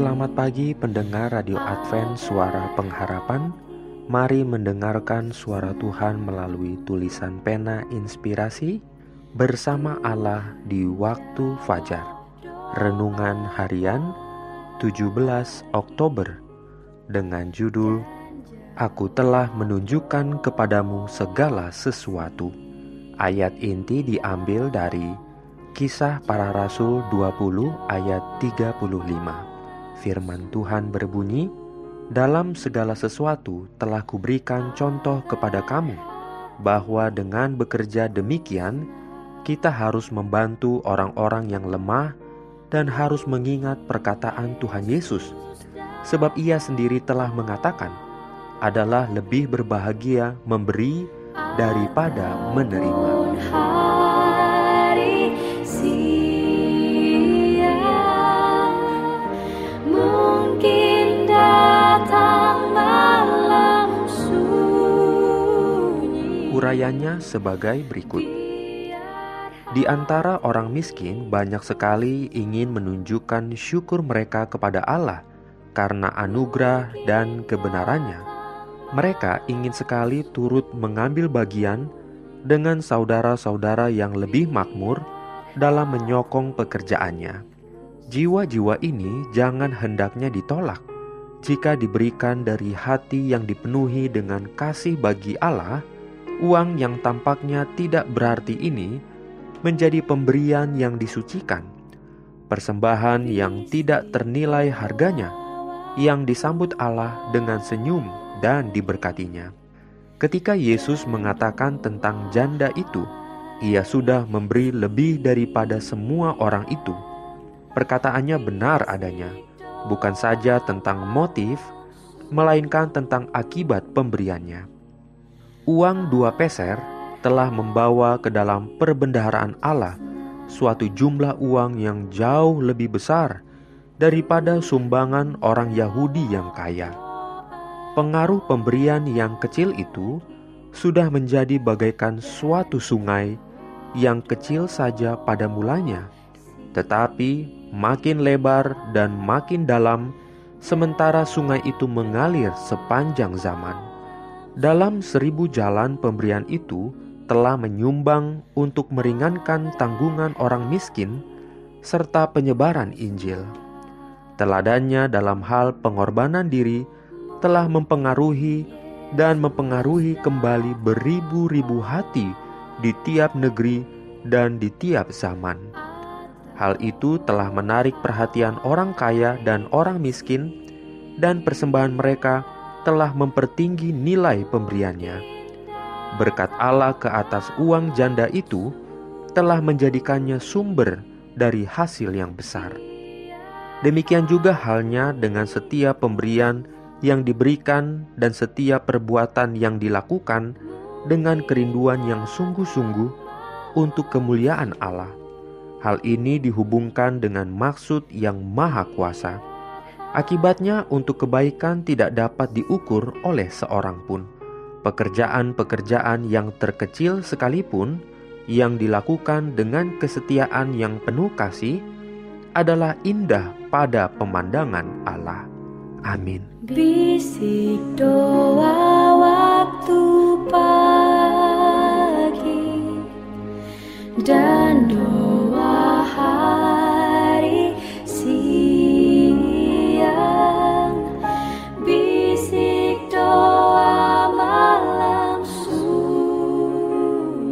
Selamat pagi pendengar Radio Advent Suara Pengharapan. Mari mendengarkan suara Tuhan melalui tulisan pena inspirasi Bersama Allah di waktu fajar. Renungan harian 17 Oktober Dengan judul Aku telah menunjukkan kepadamu segala sesuatu. Ayat inti diambil dari Kisah para Rasul 20 ayat 35 Firman Tuhan berbunyi, "Dalam segala sesuatu telah kuberikan contoh kepada kamu, bahwa dengan bekerja demikian, kita harus membantu orang-orang yang lemah dan harus mengingat perkataan Tuhan Yesus, sebab Ia sendiri telah mengatakan, adalah lebih berbahagia memberi daripada menerima." Urayanya sebagai berikut. Di antara orang miskin, banyak sekali ingin menunjukkan syukur mereka kepada Allah karena anugerah dan kebenarannya. Mereka ingin sekali turut mengambil bagian dengan saudara-saudara yang lebih makmur dalam menyokong pekerjaannya. Jiwa-jiwa ini jangan hendaknya ditolak jika diberikan dari hati yang dipenuhi dengan kasih bagi Allah. Uang yang tampaknya tidak berarti ini menjadi pemberian yang disucikan, persembahan yang tidak ternilai harganya, yang disambut Allah dengan senyum dan diberkatinya. Ketika Yesus mengatakan tentang janda itu, Ia sudah memberi lebih daripada semua orang itu. Perkataannya benar adanya, bukan saja tentang motif, melainkan tentang akibat pemberiannya. Uang dua peser telah membawa ke dalam perbendaharaan Allah suatu jumlah uang yang jauh lebih besar daripada sumbangan orang Yahudi yang kaya. Pengaruh pemberian yang kecil itu sudah menjadi bagaikan suatu sungai yang kecil saja pada mulanya, tetapi makin lebar dan makin dalam, sementara sungai itu mengalir sepanjang zaman. Dalam seribu jalan pemberian itu telah menyumbang untuk meringankan tanggungan orang miskin serta penyebaran Injil. Teladannya dalam hal pengorbanan diri telah mempengaruhi dan mempengaruhi kembali beribu-ribu hati di tiap negeri dan di tiap zaman. Hal itu telah menarik perhatian orang kaya dan orang miskin, dan persembahan mereka telah mempertinggi nilai pemberiannya. Berkat Allah ke atas uang janda itu telah menjadikannya sumber dari hasil yang besar. Demikian juga halnya dengan setiap pemberian yang diberikan dan setiap perbuatan yang dilakukan dengan kerinduan yang sungguh-sungguh untuk kemuliaan Allah. Hal ini dihubungkan dengan maksud yang maha kuasa. Akibatnya, untuk kebaikan tidak dapat diukur oleh seorang pun. Pekerjaan-pekerjaan yang terkecil sekalipun yang dilakukan dengan kesetiaan yang penuh kasih adalah indah pada pemandangan Allah. Amin. Bisik doa waktu pagi dan doa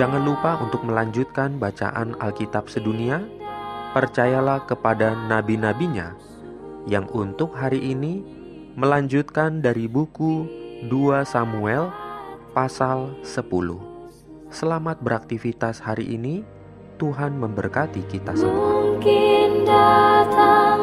Jangan lupa untuk melanjutkan bacaan Alkitab sedunia. Percayalah kepada nabi-nabinya yang untuk hari ini melanjutkan dari buku 2 Samuel pasal 10. Selamat beraktivitas hari ini. Tuhan memberkati kita semua. Mungkin datang